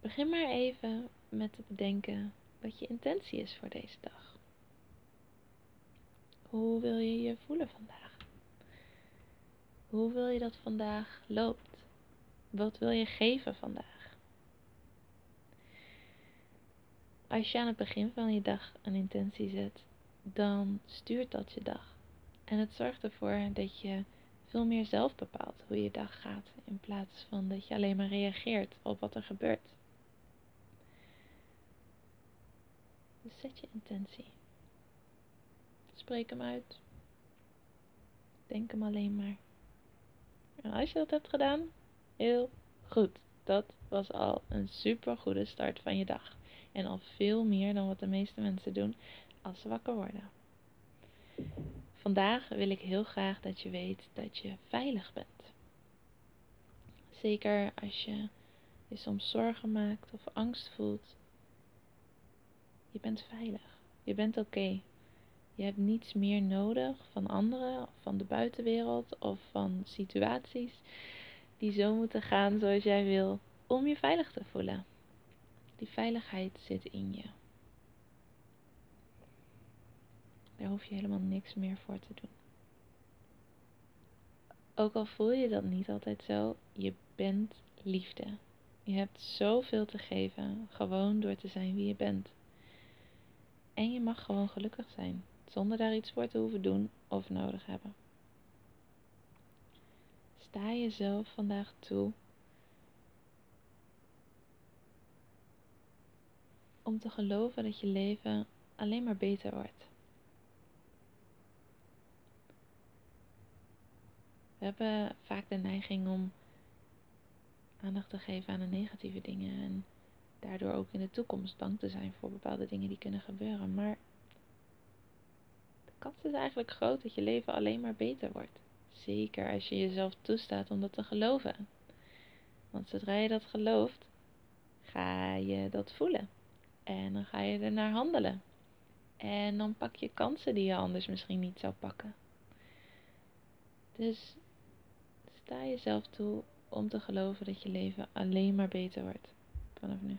Begin maar even met te bedenken wat je intentie is voor deze dag. Hoe wil je je voelen vandaag? Hoe wil je dat vandaag loopt? Wat wil je geven vandaag? Als je aan het begin van je dag een intentie zet, dan stuurt dat je dag. En het zorgt ervoor dat je veel meer zelf bepaalt hoe je dag gaat, in plaats van dat je alleen maar reageert op wat er gebeurt. Zet je intentie. Spreek hem uit. Denk hem alleen maar. En als je dat hebt gedaan, heel goed. Dat was al een super goede start van je dag. En al veel meer dan wat de meeste mensen doen als ze wakker worden. Vandaag wil ik heel graag dat je weet dat je veilig bent. Zeker als je je soms zorgen maakt of angst voelt. Je bent veilig. Je bent oké. Je hebt niets meer nodig van anderen, van de buitenwereld of van situaties die zo moeten gaan zoals jij wil om je veilig te voelen. Die veiligheid zit in je. Daar hoef je helemaal niks meer voor te doen. Ook al voel je dat niet altijd zo, je bent liefde. Je hebt zoveel te geven, gewoon door te zijn wie je bent. En je mag gewoon gelukkig zijn, zonder daar iets voor te hoeven doen of nodig hebben. Sta jezelf vandaag toe om te geloven dat je leven alleen maar beter wordt. We hebben vaak de neiging om aandacht te geven aan de negatieve dingen en daardoor ook in de toekomst bang te zijn voor bepaalde dingen die kunnen gebeuren. Maar de kans is eigenlijk groot dat je leven alleen maar beter wordt. Zeker als je jezelf toestaat om dat te geloven. Want zodra je dat gelooft, ga je dat voelen. En dan ga je er naar handelen. En dan pak je kansen die je anders misschien niet zou pakken. Dus sta jezelf toe om te geloven dat je leven alleen maar beter wordt vanaf nu.